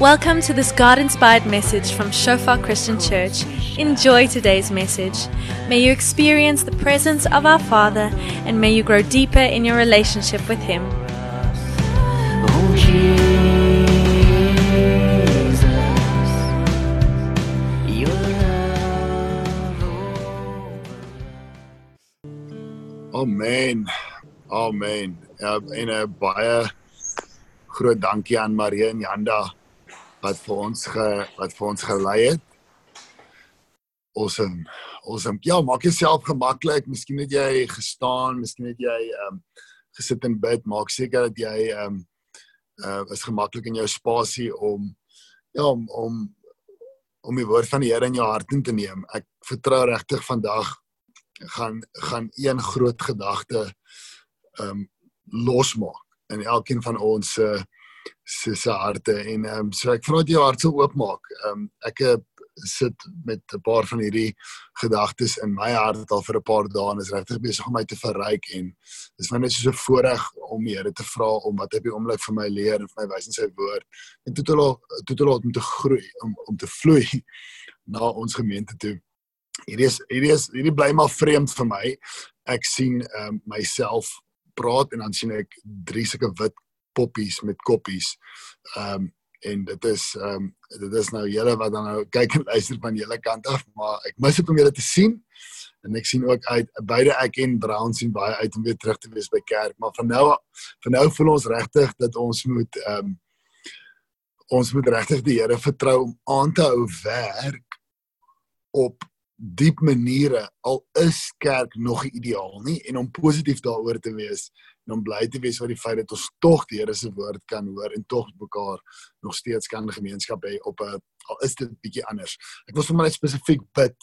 Welcome to this God inspired message from Shofar Christian Church. Enjoy today's message. May you experience the presence of our Father and may you grow deeper in your relationship with Him. Amen. Amen. Ja, en 'n baie groot dankie aan Marie en Janda wat vir ons ge, wat vir ons gelei het. Awesome. Awesome. Ja, maak jouself gemaklik. Miskien het jy gestaan, miskien het jy ehm um, gesit en bid. Maak seker dat jy ehm um, uh is gemaklik in jou spasie om ja, om om om die woord van die Here in jou hart in te neem. Ek vertrou regtig vandag gaan gaan een groot gedagte ehm um, losmaak in elkeen van ons se uh, se se harte en ehm um, so ek vra dat jy jou hart sal oopmaak. Ehm um, ek sit met 'n paar van hierdie gedagtes in my hart al vir 'n paar dae en is regtig besig om my te verryk en dis my net so 'n voorreg om die Here te vra om wat op die oomblik vir my leer en vir my wys in sy woord en toe toe toe om te groei om om te vloei na ons gemeente toe. Hierdie is hierdie is hierdie bly maar vreemd vir my. Ek sien um, myself praat en dan sien ek drie sulke wit poppies met koppies. Ehm um, en dit is ehm um, dit is nou julle wat dan nou kyk en luister van julle kant af, maar ek mis dit om julle te sien. En ek sien ook uit beide ek en Brown sien baie uit om weer terug te wees by kerk, maar van nou van nou voel ons regtig dat ons moet ehm um, ons moet regtig die Here vertrou om aan te hou werk op diep maniere al is kerk nog ideaal nie en om positief daaroor te wees en om bly te wees oor die feit dat ons tog die Here se woord kan hoor en tog mekaar nog steeds kan gemeenskap hê op 'n al is dit bietjie anders. Ek wil sommer net spesifiek bid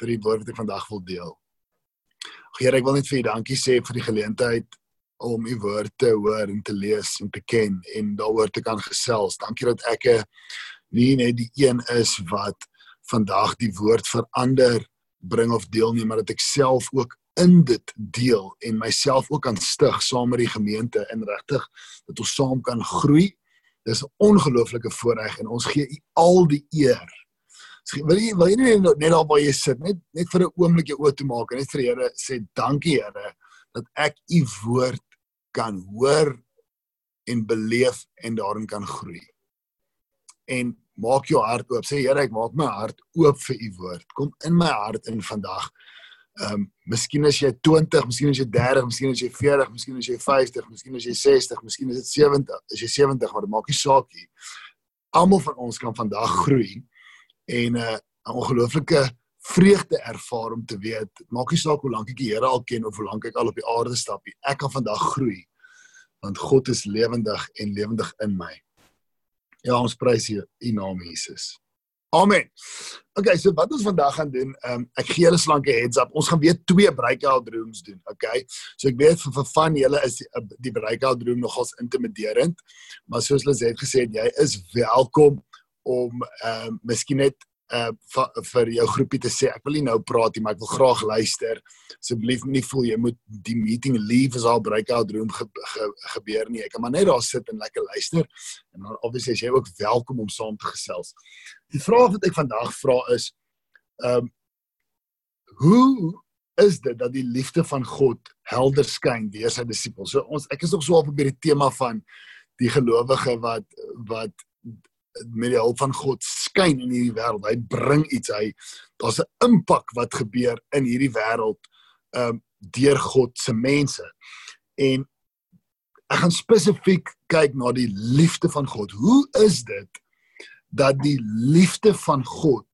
vir die woord wat ek vandag wil deel. Here, ek wil net vir U dankie sê vir die geleentheid om U woord te hoor en te lees en te ken en daaroor te kan gesels. Dankie dat ek 'n nie net die een is wat vandag die woord verander bring of deelneem maar dat ek self ook in dit deel en myself ook aan stig saam met die gemeente en regtig dat ons saam kan groei. Dis 'n ongelooflike voorreg en ons gee U al die eer. Wil jy wil jy net net daar waar jy sit net net vir 'n oomblik jou oë toe maak en net vir die Here sê dankie Here dat ek U woord kan hoor en beleef en daarin kan groei. En maak jou hart oop. Sê Here, ek maak my hart oop vir U woord. Kom in my hart in vandag. Ehm um, miskien as jy 20, miskien as jy 30, miskien as jy 40, miskien as jy 50, miskien as jy 60, miskien is dit 70, as jy 70, maar dit maak nie saak nie. Almal van ons kan vandag groei en 'n uh, ongelooflike vreugde ervaar om te weet, maak nie saak hoe lank ek die Here al ken of hoe lank ek al op die aarde stap nie. Ek kan vandag groei want God is lewendig en lewendig in my. Ja, ons prys U naam Jesus. Amen. Okay, so wat ons vandag gaan doen, um, ek gee julle slanke heads up. Ons gaan weer twee breakout rooms doen, okay? So ek weet vir, vir van julle is die, uh, die breakout room nogals intimiderend, maar soos het gesê, jy is welkom om ehm um, miskien net uh vir jou groepie te sê ek wil nie nou praat nie maar ek wil graag luister. Asseblief nie voel jy moet die meeting leave as al breakout room ge, ge, gebeur nie. Ek kan maar net daar sit en lekker luister. En dan obviously is jy ook welkom om saam te gesels. Die vraag wat ek vandag vra is um hoe is dit dat die liefde van God helder skyn deur sy disippels? So ons ek is nog so op by die tema van die gelowige wat wat met die hulp van God skyn in hierdie wêreld. Hy bring iets. Hy daar's 'n impak wat gebeur in hierdie wêreld ehm um, deur God se mense. En ek gaan spesifiek kyk na die liefde van God. Hoe is dit dat die liefde van God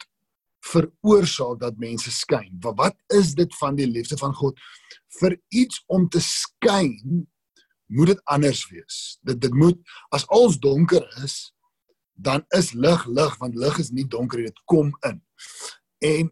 veroorsaak dat mense skyn? Wat wat is dit van die liefde van God vir iets om te skyn? Moet dit anders wees. Dit dit moet as alles donker is, dan is lig lig want lig is nie donker dit kom in. En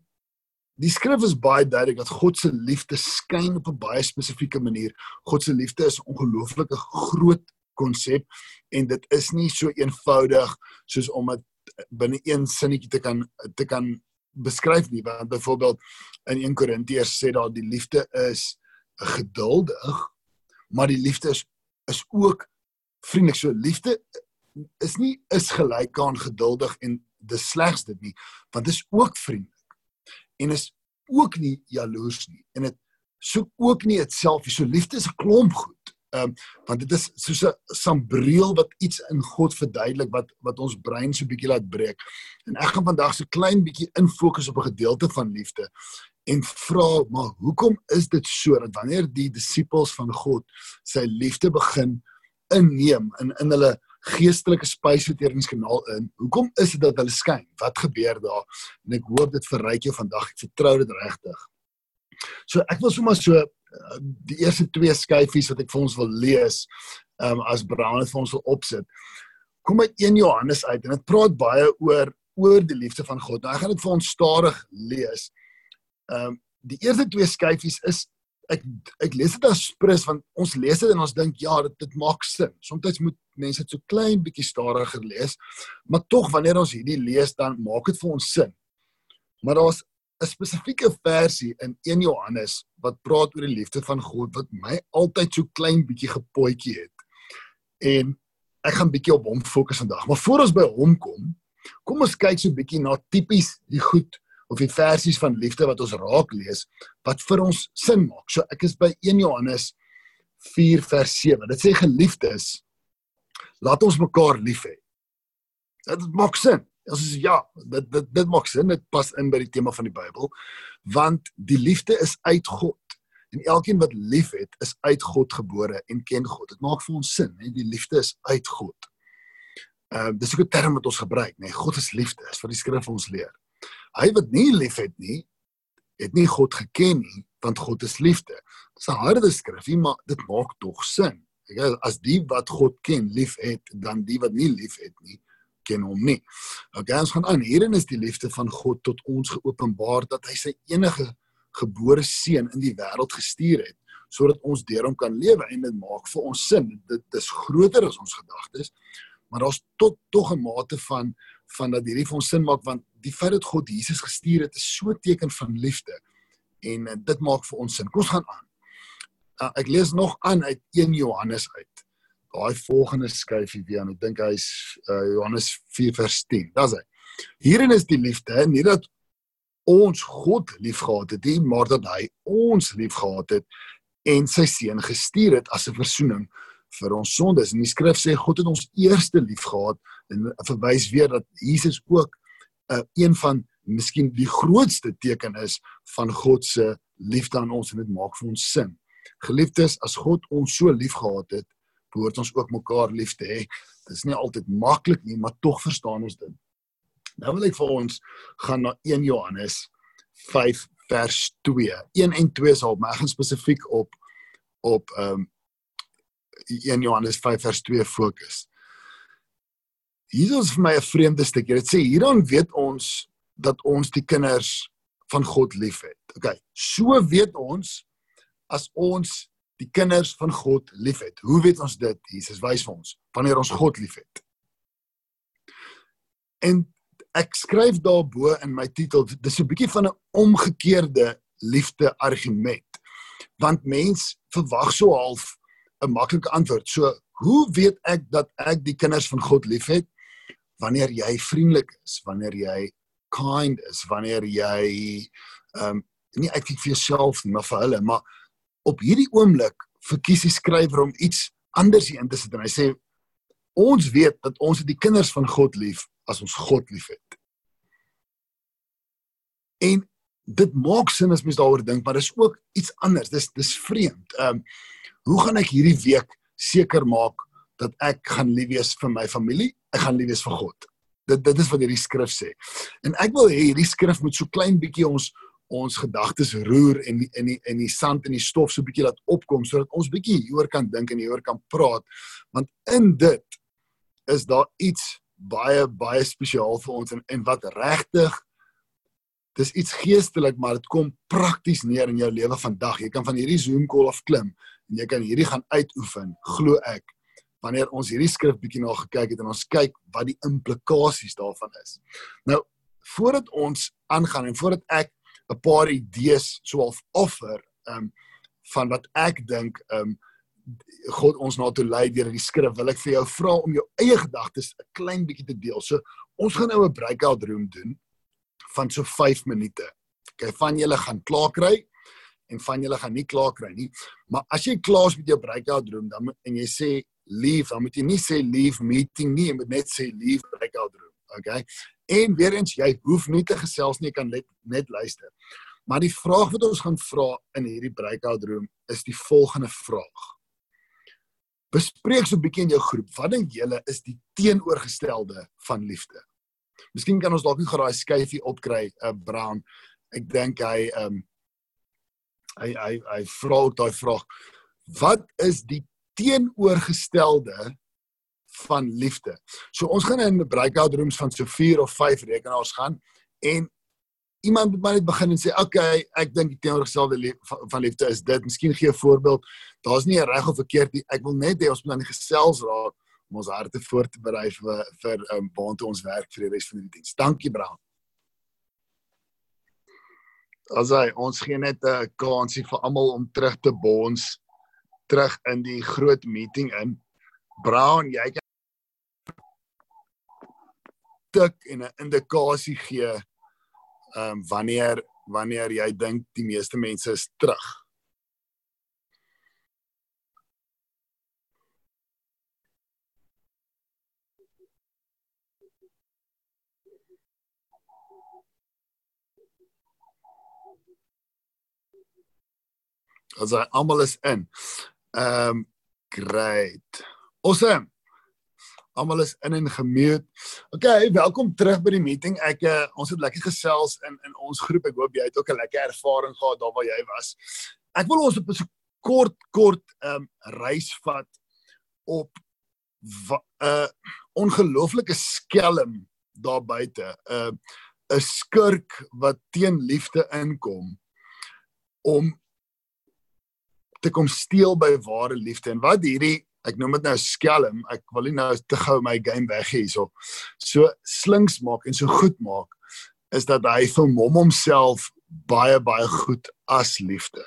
die skrif is baie duidelik dat God se liefde skyn op 'n baie spesifieke manier. God se liefde is 'n ongelooflike groot konsep en dit is nie so eenvoudig soos om dit binne een sinnetjie te kan te kan beskryf nie. Want byvoorbeeld in 1 Korintiërs sê daar die liefde is geduldig, maar die liefde is is ook vriendelik. So liefde is nie is gelyk aan geduldig en dis slegs dit nie, want dit is ook vriendelik. En is ook nie jaloers nie en dit soek ook nie dit self nie. So liefde is 'n klomp goed. Ehm um, want dit is soos 'n sambreel wat iets in God verduidelik wat wat ons brein so bietjie laat breek. En ek gaan vandag so klein bietjie infokus op 'n gedeelte van liefde en vra maar hoekom is dit so dat wanneer die disippels van God sy liefde begin inneem in in hulle geestelike spysverteringskanaal in. Hoekom is dit dat hulle skyn? Wat gebeur daar? En ek hoop dit verryk jou vandag. Ek vertrou dit regtig. So ek wil sommer so uh, die eerste twee skyfies wat ek vir ons wil lees, ehm um, as Brown het vir ons wil opsit. Kom uit 1 Johannes uit en dit praat baie oor oor die liefde van God. Nou ek gaan dit vir ons stadig lees. Ehm um, die eerste twee skyfies is ek ek lees dit as prins want ons lees dit en ons dink ja, dit dit maak sin. Soms moet mense dit so klein bietjie stadiger lees, maar tog wanneer ons hierdie lees dan maak dit vir ons sin. Maar daar's 'n spesifieke versie in 1 Johannes wat praat oor die liefde van God wat my altyd so klein bietjie gepootjie het. En ek gaan bietjie op hom fokus vandag. Maar voor ons by hom kom, kom ons kyk so bietjie na tipies die goed of die versies van liefde wat ons raak lees wat vir ons sin maak. So ek is by 1 Johannes 4 vers 7. Dit sê geliefdes, laat ons mekaar lief hê. Dit maak sin. Ons sê ja, dit dit dit maak sin, dit pas in by die tema van die Bybel, want die liefde is uit God. En elkeen wat liefhet, is uit God gebore en ken God. Dit maak vir ons sin, hè, die liefde is uit God. Ehm uh, dis ook 'n term wat ons gebruik, nê. Nee, God is liefde, is wat die skrif ons leer. Hy wat nie liefhet nie, het nie God geken nie, want God is liefde. Dis 'n harde skrif, maar dit maak tog sin. Ek as die wat God ken liefhet, dan die wat nie liefhet nie, ken hom nie. Okay, ons gaan aan. Hierin is die liefde van God tot ons geopenbaar dat hy sy enige gebore seun in die wêreld gestuur het sodat ons deur hom kan lewe en dit maak vir ons sin. Dit is groter as ons gedagtes. Maar daar's tot tog 'n mate van van dat hierdie vir ons sin maak want die feit dat God Jesus gestuur het is so 'n teken van liefde en uh, dit maak vir ons sin. Kom ons gaan aan. Uh, ek lees nog aan uit 1 Johannes uit daai volgende skyfie weer en ek dink hy's uh, Johannes 4 vers 10. Daar's hy. Hierin is die liefde, nie dat ons God liefgehad het nie, maar dat hy ons liefgehad het en sy seun gestuur het as 'n verzoening vir ons sondes. En die skrif sê God het ons eerste liefgehad en verwys weer dat Jesus ook uh, een van miskien die grootste teken is van God se liefde aan ons en dit maak vir ons sin. Geliefdes, as God ons so liefgehad het, behoort ons ook mekaar lief te hê. Dit is nie altyd maklik nie, maar tog verstaan ons dit. Nou wil ek vir ons gaan na 1 Johannes 5 vers 2. 1 en 2 sal my gaan spesifiek op op ehm um, 1 Johannes 5 vers 2 fokus. Hier is vir my 'n vreemde stukkie. Dit sê hierdan weet ons dat ons die kinders van God liefhet. OK. So weet ons as ons die kinders van God liefhet. Hoe weet ons dit? Jesus wys vir ons wanneer ons God liefhet. En ek skryf daarbo in my titel dis 'n bietjie van 'n omgekeerde liefde argument. Want mens verwag so half 'n maklike antwoord. So, hoe weet ek dat ek die kinders van God liefhet? Wanneer jy vriendelik is, wanneer jy kind is, wanneer jy ehm um, nie uitkyk vir jouself nie, maar vir hulle, maar op hierdie oomblik verkies die skrywer om iets anders hier in te sit en hy sê ons weet dat ons die kinders van God lief as ons God liefhet. En dit maak sin as mens daaroor dink, maar dis ook iets anders. Dis dis vreemd. Ehm um, hoe gaan ek hierdie week seker maak dat ek gaan lief wees vir my familie? Ek gaan lief wees vir God. Dit dit is wat hierdie skrif sê. En ek wil hê hierdie skrif moet so klein bietjie ons ons gedagtes roer en in die in die sand en die stof so bietjie laat opkom sodat ons bietjie hieroor kan dink en hieroor kan praat want in dit is daar iets baie baie spesiaal vir ons en en wat regtig dis iets geestelik maar dit kom prakties neer in jou lewe vandag jy kan van hierdie Zoom call af klim en jy kan hierdie gaan uitoefen glo ek wanneer ons hierdie skrif bietjie na gekyk het en ons kyk wat die implikasies daarvan is nou voordat ons aangaan en voordat ek 'n paar idees so half offer um van wat ek dink um God ons na toe lei deur die skrif, wil ek vir jou vra om jou eie gedagtes 'n klein bietjie te deel. So ons gaan nou 'n breakout room doen van so 5 minute. Okay, van julle gaan klaar kry en van julle gaan nie klaar kry nie. Maar as jy klaar is met jou breakout room dan en jy sê leave, dan moet jy nie sê leave meeting nie, jy moet net sê leave breakout room. Okay? En weer eens jy hoef nie te gesels nie, jy kan net net luister. Maar die vraag wat ons gaan vra in hierdie breakout room is die volgende vraag. Bespreek so 'n bietjie in jou groep, wat dink julle is die teenoorgestelde van liefde? Miskien kan ons dalk nie geraai skyfie opkry, uh, Brown. Ek dink hy um, hy hy hy vra ook daai vraag. Wat is die teenoorgestelde van liefde? So ons gaan in breakout rooms van so 4 of 5 rekenaars gaan en iemand moet maar net begin en sê, "Oké, okay, ek dink die teenoorgestelde van, liefde is dit." Miskien gee 'n voorbeeld. Daar's nie 'n reg of verkeerd nie. Ek wil net hê ons moet aan die gesels raak om ons harte voor te berei vir vir um, waantoe ons werk vir die res van die diens. Dankie, Brown. Asai, ons gee net 'n kansie vir almal om terug te bons terug in die groot meeting in. Brown, jy kan tik en 'n indikasie gee ehm um, wanneer wanneer jy dink die meeste mense is terug. As hy almal is in. Ehm um, great. Awesome. Almal is in en gemute. Okay, welkom terug by die meeting. Ek uh, ons het lekker gesels in in ons groep. Ek hoop jy het ook 'n lekker ervaring gehad daar waar jy was. Ek wil ons op 'n kort kort ehm um, reis vat op 'n uh, ongelooflike skelm daar buite. 'n uh, 'n skurk wat teen liefde inkom om te kom steel by ware liefde. En wat hierdie ek noem dit nou skelm ek wil nie nou te gou my game weg hê hierso so slinks maak en so goed maak is dat hy vermom homself baie baie goed as liefde.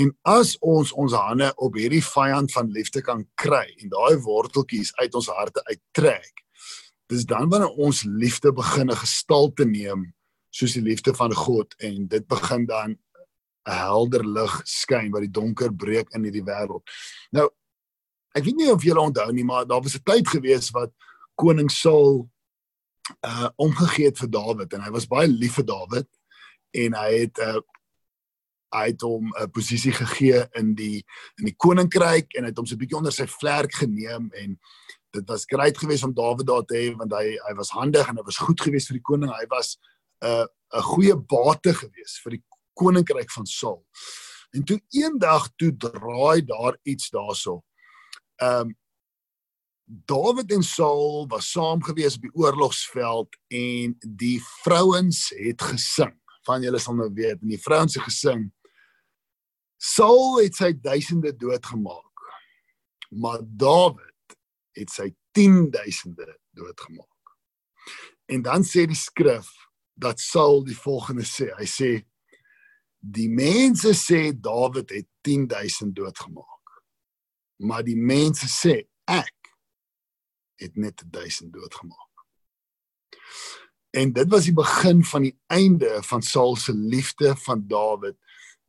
En as ons ons hande op hierdie vyand van liefde kan kry en daai worteltjies uit ons harte uittrek dis dan wanneer ons liefde begin 'n gestalte neem soos die liefde van God. En dit begin dan 'n helder lig skyn wat die donker breek in hierdie wêreld. Nou ek weet nie of julle onthou nie, maar daar was 'n tyd gewees wat koning Saul uh omgegee het vir Dawid en hy was baie lief vir Dawid en hy het uh hy het hom 'n posisie gegee in die in die koninkryk en hy het hom so 'n bietjie onder sy vlerk geneem en dit was great geweest om Dawid daar te hê want hy hy was handig en hy was goed geweest vir die koning. Hy was 'n uh, 'n goeie bate geweest vir die koninkryk van Saul. En toe eendag toe draai daar iets daarso. Ehm um, Dawid en Saul was saam gewees op die oorlogsveld en die vrouens het gesing. Van julle sal nou weet, en die vrouens het gesing. Saul het sy duisende doodgemaak. Maar Dawid het sy 10000de doodgemaak. En dan sê die skrif dat Saul die volgende sê. Hy sê die mense sê Dawid het 10000 doodgemaak. Maar die mense sê ek het net 1000 doodgemaak. En dit was die begin van die einde van Saul se liefde van Dawid.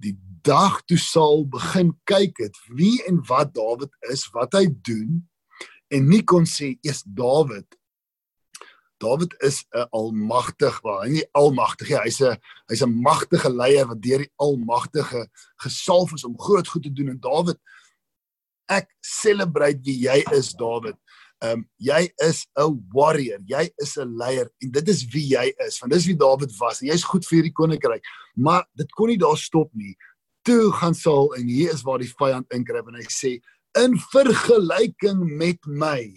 Die dag toe Saul begin kyk het wie en wat Dawid is, wat hy doen en nie kon sê eers Dawid Dawid is 'n almagtig, maar nie almagtig nie. Hy's 'n hy's 'n magtige leier wat deur die Almagtige gesalf is om groot goed te doen en Dawid ek celebrate wie jy is Dawid. Ehm um, jy is 'n warrior, jy is 'n leier en dit is wie jy is. Want dis wie Dawid was. Jy's goed vir die koninkryk. Maar dit kon nie daar stop nie. Toe gaan Saul en hier is waar die vyand inkruip en hy sê in vergelyking met my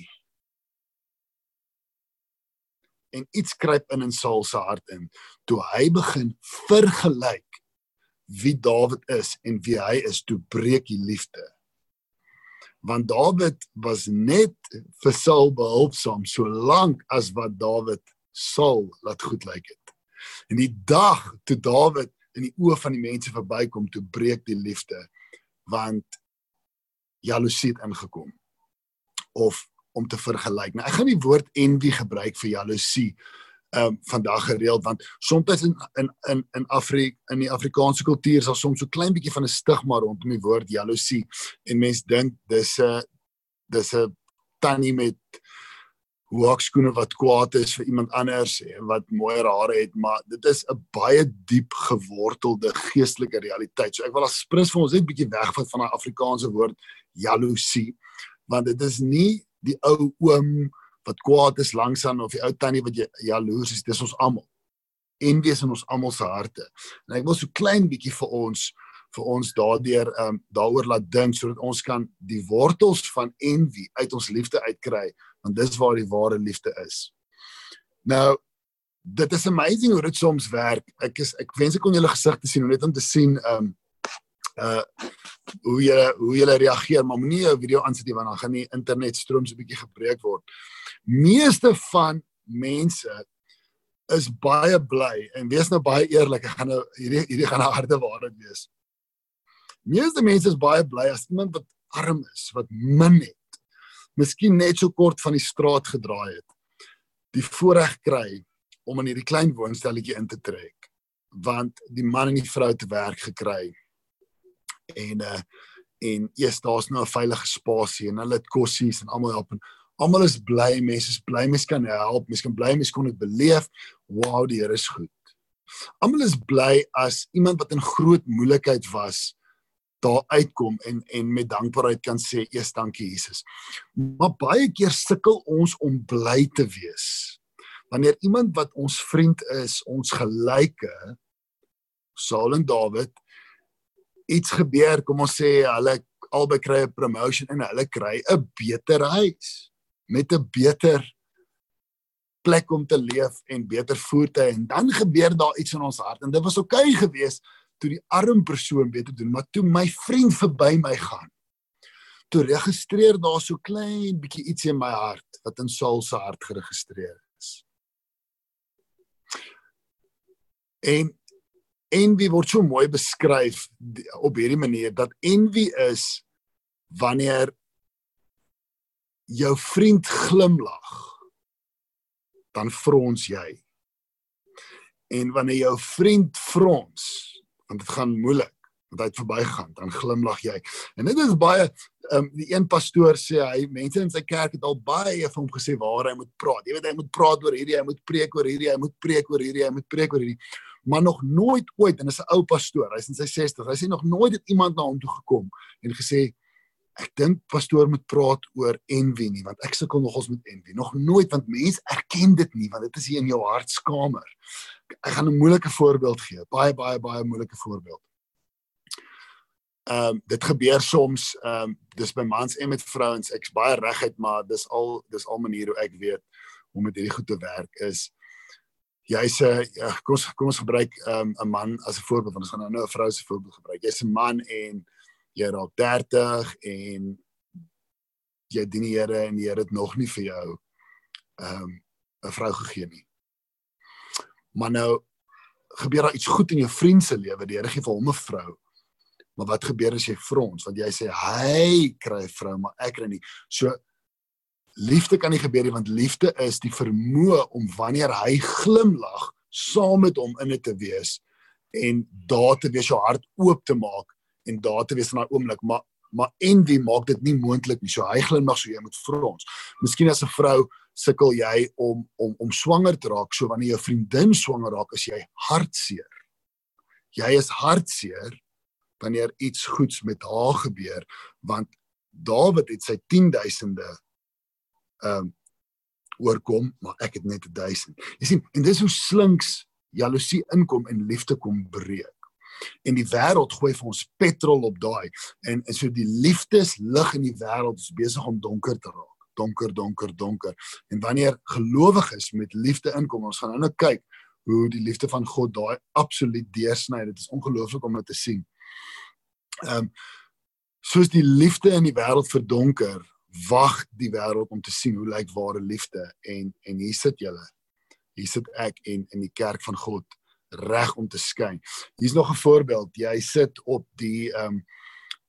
en iets kruip in in Saul se hart in. Toe hy begin vergelyk wie Dawid is en wie hy is toe breek die liefde. Want Dawid was net vir Saul behulpsaam solank as wat Dawid Saul laat goed lyk het. En die dag toe Dawid in die oë van die mense verbykom toe breek die liefde want jaloesie het ingekom. Of om te vergelyk. Nou ek gaan die woord envy gebruik vir jaloesie ehm um, vandag gereeld want soms in in in in Afrika in die Afrikaanse kultuur is daar soms so klein bietjie van 'n stigma rondom die woord jaloesie en mense dink dis 'n dis 'n tannie met hoekskoene wat kwaad is vir iemand anders en wat mooier hare het, maar dit is 'n baie diep gewortelde geestelike realiteit. So ek wil as prins vir ons net 'n bietjie wegvat van daai Afrikaanse woord jaloesie, want dit is nie die ou oom wat kwaad is langsaan of die ou tannie wat jaloers is, dis ons almal. En wees in ons almal se harte. En ek wil so klein bietjie vir ons vir ons daardeur ehm um, daaroor laat dink sodat ons kan die wortels van envy uit ons liefde uitkry want dis waar die ware liefde is. Nou dit is amazing hoe dit soms werk. Ek is ek wens ek kon julle gesigte sien net om te sien ehm um, uh hoe jy hoe jy reageer, maar moenie 'n video aansit nie want dan gaan die internet stroom so 'n bietjie gebreek word. Meeste van mense is baie bly en wees nou baie eerlik, ek gaan nou hierdie hierdie gaan 'n harde waarheid wees. Meeste mense is baie bly as iemand wat arm is, wat min het, miskien net so kort van die straat gedraai het, die voorreg kry om in hierdie klein woonstelletjie in te trek, want die man en die vrou te werk gekry. En uh en eers daar's nou 'n veilige spasie en hulle het kossies en almal help en almal is bly, mense is bly, mense kan help, mense kan bly, mense kon dit beleef. Wow, die Here is goed. Almal is bly as iemand wat in groot moeilikheid was daar uitkom en en met dankbaarheid kan sê eers dankie Jesus. Maar baie keer sukkel ons om bly te wees. Wanneer iemand wat ons vriend is, ons gelyke Saul en Dawid iets gebeur, kom ons sê hulle albei kry 'n promotion en hulle kry 'n beter huis met 'n beter plek om te leef en beter voertuie en dan gebeur daar iets in ons hart en dit was oukei okay geweest toe die arm persoon beter doen, maar toe my vriend verby my gaan. Toe registreer daar so klein bietjie iets in my hart wat in Saul se hart geregistreer is. En envy word so mooi beskryf op hierdie manier dat envy is wanneer jou vriend glimlag dan frons jy. En wanneer jou vriend frons want dit gaan moeilik want hy het verbygegaan dan glimlag jy. En dit is baie um, die een pastoor sê hy mense in sy kerk het al baie vir hom gesê waar hy moet praat. Jy weet hy moet praat oor hierdie hy moet preek oor hierdie hy moet preek oor hierdie hy moet preek oor hierdie maar nog nooit ooit en is 'n ou pastoor hy's in sy 60 hy sê nog nooit het iemand na hom toe gekom en gesê ek dink pastoor moet praat oor envy nie want ek sukkel nogals met envy nog nooit want mense erken dit nie want dit is hier in jou hartskamer. Ek gaan 'n moeilike voorbeeld gee baie baie baie moeilike voorbeeld. Ehm um, dit gebeur soms ehm um, dis by mans en met vrouens ek's baie reguit maar dis al dis al maniere hoe ek weet hoe met hierdie goed te werk is jy's 'n ja, kom ons kom ons gebruik 'n um, man as 'n voorbeeld want ons gaan nou 'n vrou se voorbeeld gebruik jy's 'n man en jy raak 30 en jy dien die Here en die Here het nog nie vir jou ehm um, 'n vrou gegee nie. Maar nou gebeur daar iets goed in jou vriend se lewe, die Here gee vir hom 'n vrou. Maar wat gebeur as jy frons? Want jy sê hy kry 'n vrou, maar ek kry nie. So liefde kan nie gebeur nie want liefde is die vermoë om wanneer hy glimlag saam met hom in dit te wees en daar te wees jou hart oop te maak en daar te wees in daai oomblik, maar maar envy maak dit nie moontlik nie. So hy glimlag so jy moet frons. Miskien as 'n vrou sukkel jy om om om swanger te raak, so wanneer jou vriendin swanger raak, is jy hartseer. Jy is hartseer wanneer iets goeds met haar gebeur, want Dawid het sy 10000de ehm um, oorkom, maar ek het net 1000. Jy sien, en dis hoe slinks jaloesie inkom en liefde kom breek. En die wêreld gooi vir ons petrol op daai. En en so die liefdeslig in die wêreld is besig om donker te raak. Donker donker donker. En wanneer gelowiges met liefde inkom ons gaan nou kyk hoe die liefde van God daai absoluut deursny dit is ongelooflik om dit te sien. Ehm um, soos die liefde in die wêreld verdonker wag die wêreld om te sien hoe lyk ware liefde en en hier sit julle hier sit ek en in die kerk van God reg om te skyn. Hier's nog 'n voorbeeld. Jy sit op die ehm um,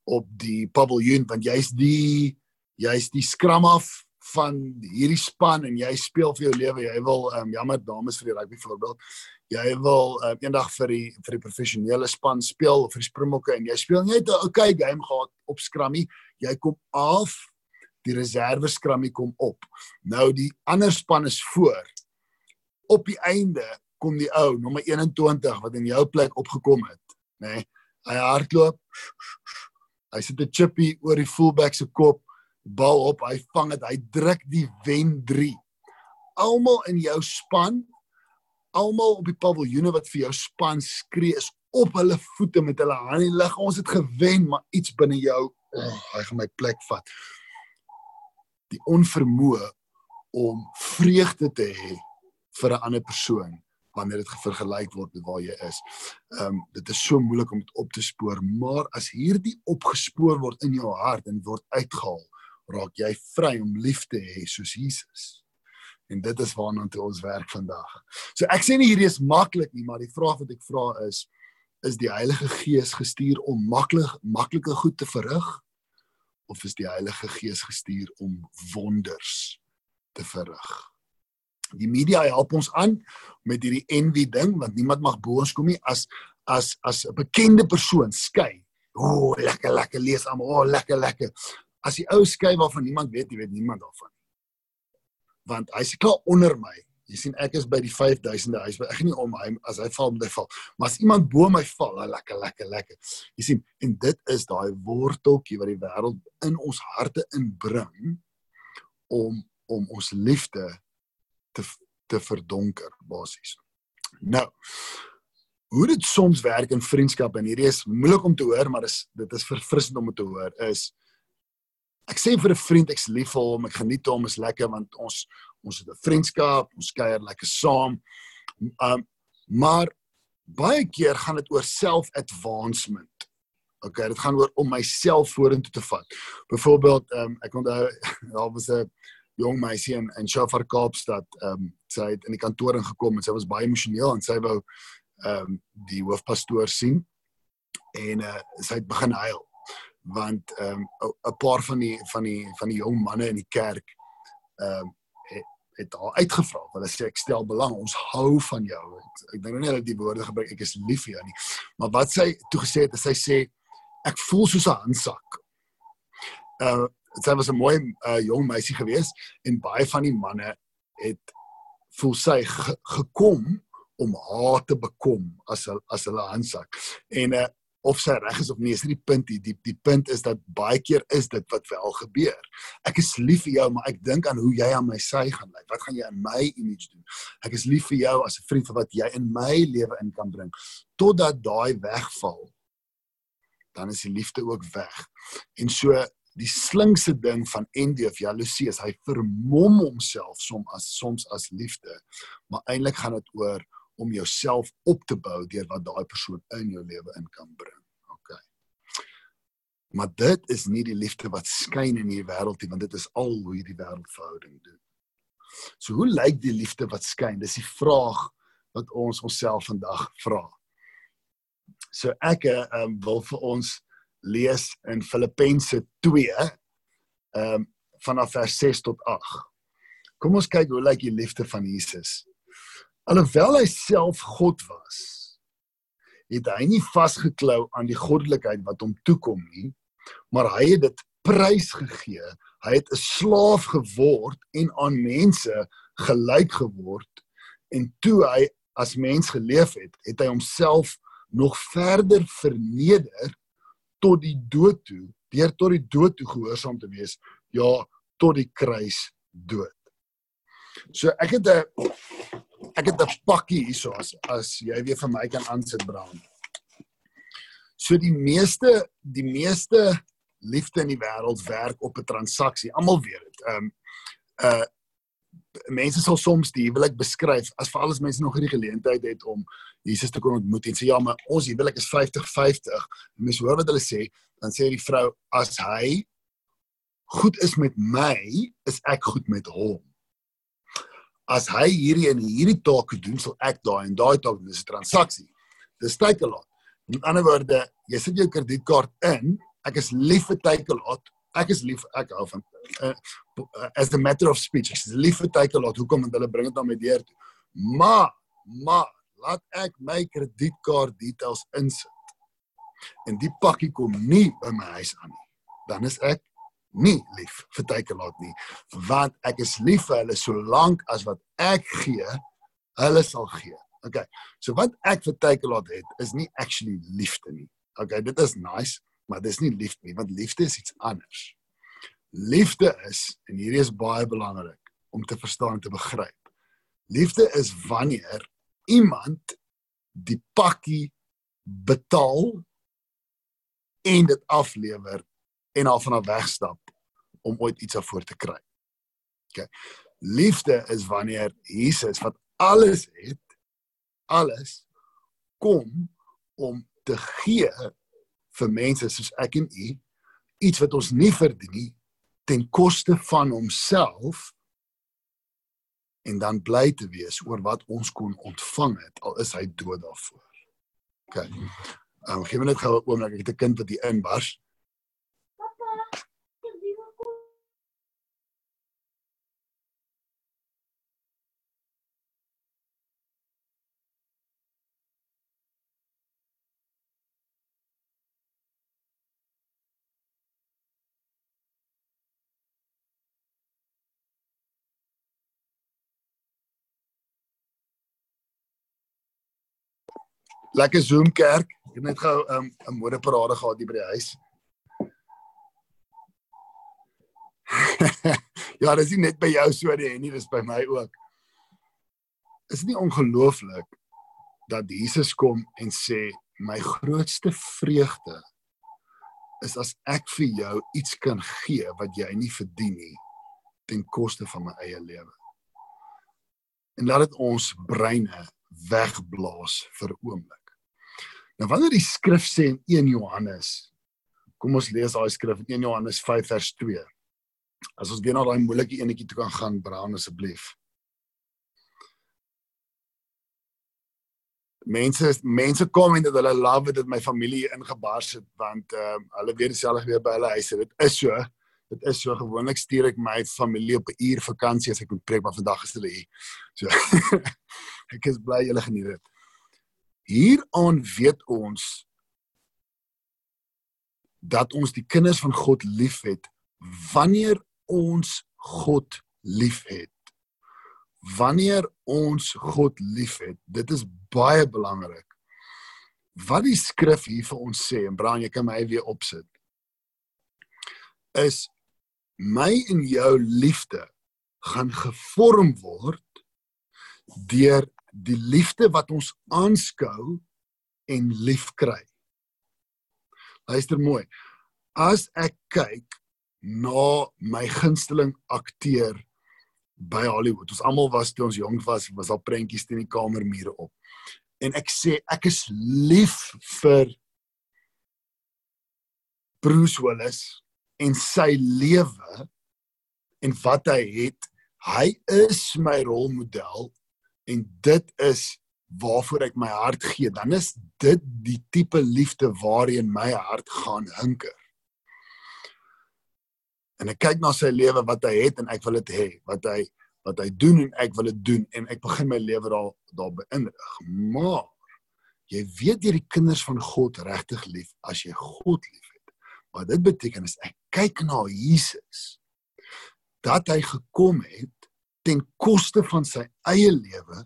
op die paviljoen want jy's die jy's die skram af van hierdie span en jy speel vir jou lewe. Jy wil ehm um, jammer dames vir die rugby voorbeeld. Jy wil um, eendag vir die vir die professionele span speel vir die Springbokke en jy speel net 'n okay game gehad op scrummy. Jy kom af, die reserve scrummy kom op. Nou die ander span is voor. Op die einde kom die ou nommer 21 wat in jou plek opgekom het, nê? Nee, hy hardloop. Hy sit 'n chippy oor die fullback se kop bal op, hy vang dit, hy druk die wen 3. Almal in jou span, almal op die paviljoene wat vir jou span skree is op hulle voete met hulle hande lig. Ons het gewen, maar iets binne jou, oh, hy gaan my plek vat. Die onvermoë om vreugde te hê vir 'n ander persoon wanneer dit vergelyk word met waar jy is. Ehm um, dit is so moeilik om dit op te spoor, maar as hierdie opgespoor word in jou hart en word uitgehaal, raak jy vry om lief te hê soos Jesus. En dit is waarna toe ons werk vandag. So ek sê nie hierdie is maklik nie, maar die vraag wat ek vra is is die Heilige Gees gestuur om maklik maklike goed te verrig of is die Heilige Gees gestuur om wonders te verrig? Die media help ons aan met hierdie envy ding want niemand mag bo ons kom nie as as as 'n bekende persoon skei. O, oh, lekker lekker lees almal. O, oh, lekker lekker as die ou skei waarvan niemand weet, jy weet niemand daarvan nie. Want hy's klaar onder my. Jy sien ek is by die 5000de huis, ek gaan nie om hy as hy val met hy val. Maar as iemand bo my val, dan lekker lekker lekker. Jy sien, en dit is daai worteltjie wat die wêreld in ons harte inbring om om ons liefde te te verdonker basies. Nou, hoe dit soms werk in vriendskap en hierdie is moeilik om te hoor, maar dis dit is verfrissend om te hoor is ek sê vir 'n vriend ek's lief vir hom, ek geniet hom, is lekker want ons ons het 'n vriendskap, ons kuier lekker saam. Um maar baie keer gaan dit oor self-advancement. Okay, dit gaan oor om myself vorentoe te vat. Byvoorbeeld, um ek onthou daar was 'n jong meisie in in Shofar Kaapstad, um sy het in die kantoor ingekom en sy was baie emosioneel en sy wou um die hoofpastoor sien en uh, sy het begin huil want ehm um, 'n paar van die van die van die jong manne in die kerk ehm um, het, haar uitgevra. Hulle sê ek stel belang, ons hou van jou. Ek, ek dink nie hulle die woorde gebruik ek is lief vir jou nie. Maar wat sy toe gesê het, sy sê ek voel soos 'n handsak. Uh sy was 'n mooi uh, jong meisie gewees en baie van die manne het voel sy ge, gekom om haar te bekom as as hulle handsak. En uh, of sy reg is of nie, is nie die punt nie. Die die punt is dat baie keer is dit wat wel gebeur. Ek is lief vir jou, maar ek dink aan hoe jy aan my sy gaan lyk. Wat gaan jy in my image doen? Ek is lief vir jou as 'n vriend vir wat jy in my lewe in kan bring totdat daai wegval. Dan is die liefde ook weg. En so die slinkste ding van envy of jaloesie is hy vermom homself soms as soms as liefde, maar eintlik gaan dit oor om jouself op te bou deur wat daai persoon in jou lewe in kan bring. OK. Maar dit is nie die liefde wat skyn in hierdie wêreld nie, want dit is al hoe hierdie wêreld verhouding doen. So hoe lyk die liefde wat skyn? Dis die vraag wat ons onsself vandag vra. So ek um, wil vir ons lees in Filippense 2 ehm um, vanaf vers 6 tot 8. Kom ons kyk hoe lyk die liefde van Jesus Alhoewel hy self God was, het hy nie vasgeklou aan die goddelikheid wat hom toekom nie, maar hy het dit prys gegee. Hy het 'n slaaf geword en aan mense gelyk geword en toe hy as mens geleef het, het hy homself nog verder verneder tot die dood toe, deur tot die dood toe gehoorsaam te wees, ja, tot die kruis dood. So ek het 'n ek het 'n pakkie hierso as as jy weer vir my kan aansit Brown. So die meeste die meeste liefde in die wêreld werk op 'n transaksie. Almal weet dit. Ehm um, uh mense sal soms die huwelik beskryf as veral as mense nog nie die geleentheid het om Jesus te kon ontmoet en sê ja, maar ons huwelik is 50-50. Mense hoor wat hulle sê, dan sê die vrou as hy goed is met my, is ek goed met hom as hy hierdie en hierdie take doen, sal ek daai en daai take doen. Dis 'n transaksie. Dis tyd te laat. Met ander woorde, jy sit jou kredietkaart in Ek is lief vir Takealot. Ek is lief ek hou van uh, as a matter of speech. Ek is lief vir Takealot. Hoekom want hulle bring dit aan my deur toe. Maar maar laat ek my kredietkaart details insit. En die pakkie kom nie by my huis aan nie. Dan is ek nie lief vir Takealot nie, want ek is lief vir hulle solank as wat ek gee, hulle sal gee. Okay. So wat ek vir Takealot het is nie actually liefde nie. Okay, dit is nice, maar dis nie liefde nie, want liefde is iets anders. Liefde is en hierdie is baie belangrik om te verstaan en te begryp. Liefde is wanneer iemand die pakkie betaal en dit aflewer en af van wegstap om ooit iets daarvoor te kry. OK. Liefde is wanneer Jesus wat alles het, alles kom om te gee vir mense soos ek en u iets wat ons nie verdien nie ten koste van homself en dan bly te wees oor wat ons kon ontvang het al is hy dood daarvoor. OK. Ehm um, gee net gou 'n oomblik ek het 'n kind wat hier inbars. Lekker Zoom kerk. Ek het net gou 'n um, modeparade gehad hier by die huis. ja, dis nie net by jou so nie, nie, dis by my ook. Is dit nie ongelooflik dat Jesus kom en sê my grootste vreugde is as ek vir jou iets kan gee wat jy nie verdien nie ten koste van my eie lewe. En laat dit ons breine wegblaas vir oomblik. Nou wanneer die skrif sê in 1 Johannes, kom ons lees daai skrif in 1 Johannes 5 vers 2. As ons weer na daai moeilike enetjie toe kan gaan, Brown asseblief. Mense mense kom en dat hulle love dit my familie ingebars het want ehm uh, hulle weet dieselfde weer by hulle huise. Dit is so. Dit is so gewoonlik stuur ek my familie op 'n uur vakansie as ek moet preek, maar vandag is hulle hier. So ek is bly julle geniet dit. Hieraan weet ons dat ons die kinders van God liefhet wanneer ons God liefhet. Wanneer ons God liefhet, dit is baie belangrik. Wat die skrif hier vir ons sê, en Bram, jy kan my weer opsit. Is my en jou liefde gaan gevorm word deur die liefde wat ons aanskou en lief kry. Luister mooi. As ek kyk na my gunsteling akteur by Hollywood. Ons almal was toe ons jonk was, was al prentjies teen die kamermure op. En ek sê ek is lief vir Bruce Willis en sy lewe en wat hy het. Hy is my rolmodel en dit is waarvoor ek my hart gee, dan is dit die tipe liefde waarheen my hart gaan hinker. En ek kyk na sy lewe wat hy het en ek wil dit hê, wat hy wat hy doen en ek wil dit doen en ek begin my lewe daar daar beïnrig. Maar jy weet jy die kinders van God regtig lief as jy God liefhet. Wat dit beteken is ek kyk na Jesus dat hy gekom het ten koste van sy eie lewe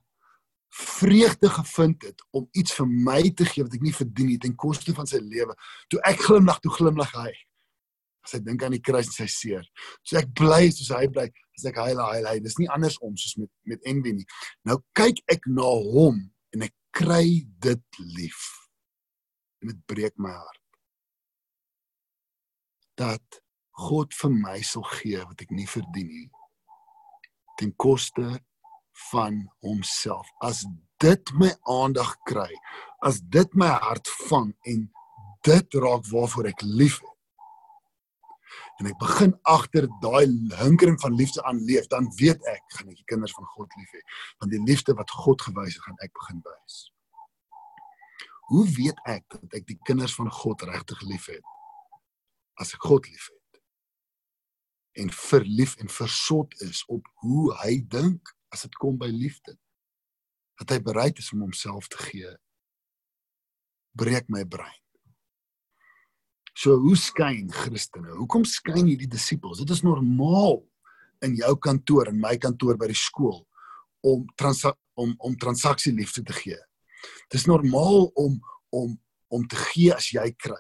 vreugde gevind het om iets vir my te gee wat ek nie verdien nie ten koste van sy lewe. Toe ek glimlag, toe glimlag hy. As hy dink aan die kruis en sy seer. So ek bly soos hy bly, as ek hy hy hy. Dis nie andersom soos met met Envy nie. Nou kyk ek na hom en ek kry dit lief. En dit breek my hart. Dat God vir my sal gee wat ek nie verdien nie ten koste van homself. As dit my aandag kry, as dit my hart vang en dit raak waarvoor ek lief het. En ek begin agter daai hinkering van liefde aan leef, dan weet ek gaan ek die kinders van God lief hê, want die liefde wat God gewys het, gaan ek begin wys. Hoe weet ek dat ek die kinders van God regtig liefhet? as ek God liefhet en verlief en versot is op hoe hy dink as dit kom by liefde. Dat hy bereid is om homself te gee. Breek my brein. So hoe skyn Christene? Hoekom skyn hierdie disippels? Dit is normaal in jou kantoor en my kantoor by die skool om om om transaksie liefde te gee. Dis normaal om om om te gee as jy kry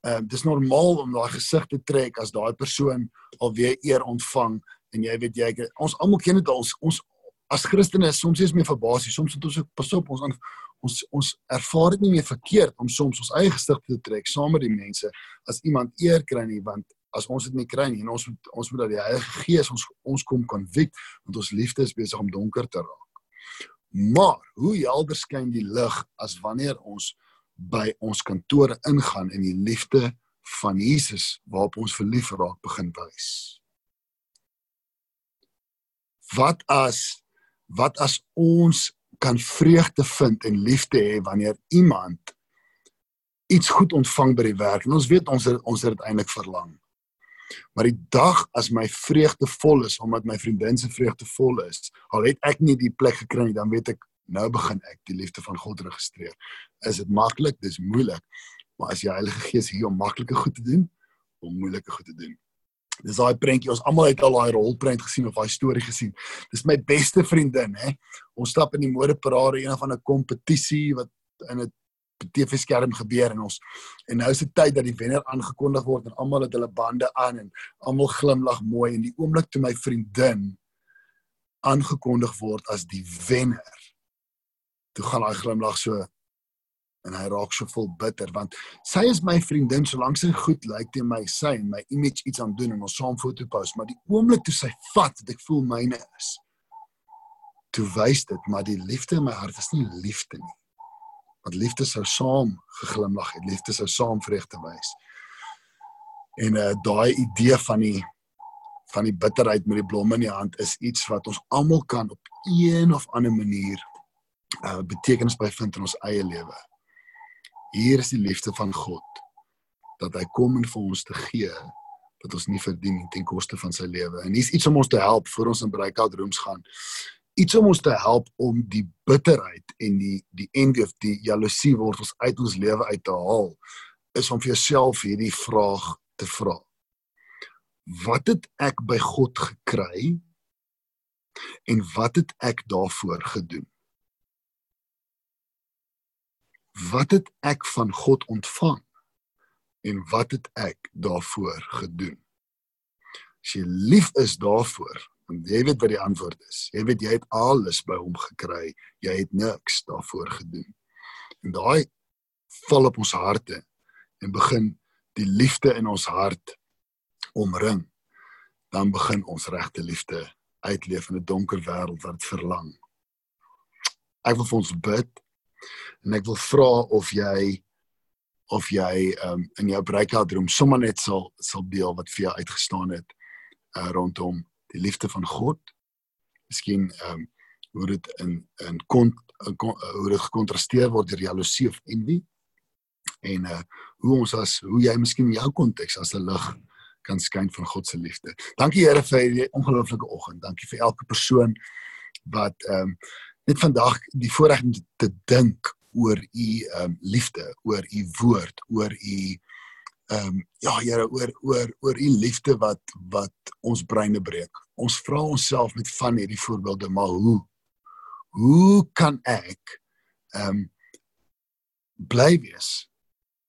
Ehm uh, dis normaal om daai gesig te trek as daai persoon alweer eer ontvang en jy weet jy ons almal ken dit ons ons as Christene soms is meer verbaas soms het ons ook pas op ons ons ons ervaar dit nie meer verkeerd om soms ons eie gesig te trek saam met die mense as iemand eer kry nie want as ons dit nie kry nie en ons moet ons moet dat die Heilige Gees ons ons kom konvik want ons liefde is besig om donker te raak. Maar hoe helder skyn die lig as wanneer ons by ons kantore ingaan en die liefde van Jesus waarop ons verlief raak begin wys. Wat as wat as ons kan vreugde vind en liefde hê wanneer iemand iets goed ontvang by die werk en ons weet ons het, ons het dit eintlik verlang. Maar die dag as my vreugde vol is omdat my vriendin se vreugde vol is, al het ek nie die plek gekry nie, dan weet ek nou begin ek die liefde van God registreer. Is dit maklik? Dis moeilik. Maar as die Heilige Gees hier om maklike goed te doen, om moeilike goed te doen. Dis daai prentjie. Ons almal het al daai rolprent gesien of daai storie gesien. Dis my beste vriendin, hè. Ons stap in die modeparade een of ander kompetisie wat in 'n TV-skerm gebeur en ons en nou is dit tyd dat die wenner aangekondig word en almal het hulle bande aan en almal glimlag mooi en die oomblik toe my vriendin aangekondig word as die wenner toe gaan hy glimlag so en hy raak so vol bitter want sy is my vriendin solank sy goed lyk teen my sy en my image iets aan doen en ons saam foto post maar die oomblik toe sy vat dat ek voel myne is. Toe wys dit maar die liefde in my hart is nie liefde nie. Want liefde sou saam geglimlag het liefde sou saam vreugde wys. En uh, daai idee van die van die bitterheid met die blomme in die hand is iets wat ons almal kan op een of ander manier uh, betekenis by vind in ons eie lewe. Hier is die liefde van God dat hy kom en vir ons te gee wat ons nie verdien nie ten koste van sy lewe. En hier's iets om ons te help voor ons in breakout rooms gaan. Iets om ons te help om die bitterheid en die die envy of die jaloesie wortels uit ons lewe uit te haal is om vir jouself hierdie vraag te vra. Wat het ek by God gekry? En wat het ek daarvoor gedoen? Wat het ek van God ontvang en wat het ek daarvoor gedoen? As jy lief is daarvoor, want jy weet wat die antwoord is. Jy weet jy het alles by hom gekry, jy het niks daarvoor gedoen. En daai val op ons harte en begin die liefde in ons hart omring. Dan begin ons regte liefde uitleef in 'n donker wêreld wat verlang. Ek wil vir ons bid en ek wil vra of jy of jy um, in jou breakout room sommer net sal sal deel wat vir jou uitgestaan het uh, rondom die liefde van God. Miskien ehm um, hoe dit in in kon, in kon hoe dit gekontrasteer word deur jaloesie of envy en uh hoe ons as hoe jy miskien in jou konteks as 'n lig kan skyn van God se liefde. Dankie Here vir hierdie ongelooflike oggend. Dankie vir elke persoon wat ehm um, net vandag die voorreg om te dink oor u um, liefde, oor u woord, oor u ehm um, ja, Here, oor oor oor u liefde wat wat ons breine breek. Ons vra onsself met van hierdie voorbeelde, maar hoe hoe kan ek ehm um, bly wees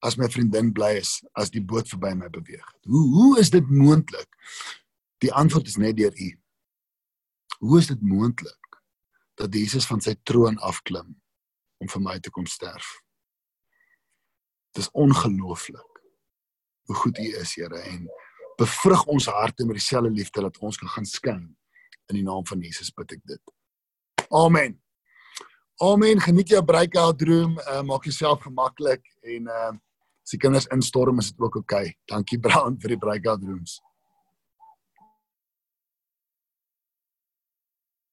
as my vriendin bly is as die boot verby my beweeg? Hoe hoe is dit moontlik? Die antwoord is net deur u. Hoe is dit moontlik? Dat Jesus van sy troon afklim om vir my te kom sterf. Dis ongelooflik hoe goed U is, Here, en bevrug ons harte met dieselfde liefde dat ons kan gaan skyn in die naam van Jesus bid ek dit. Amen. Amen. Geniet jou breakout room, uh, maak jouself gemaklik en uh as die kinders instorm is dit ook oukei. Okay. Dankie Brown vir die breakout rooms.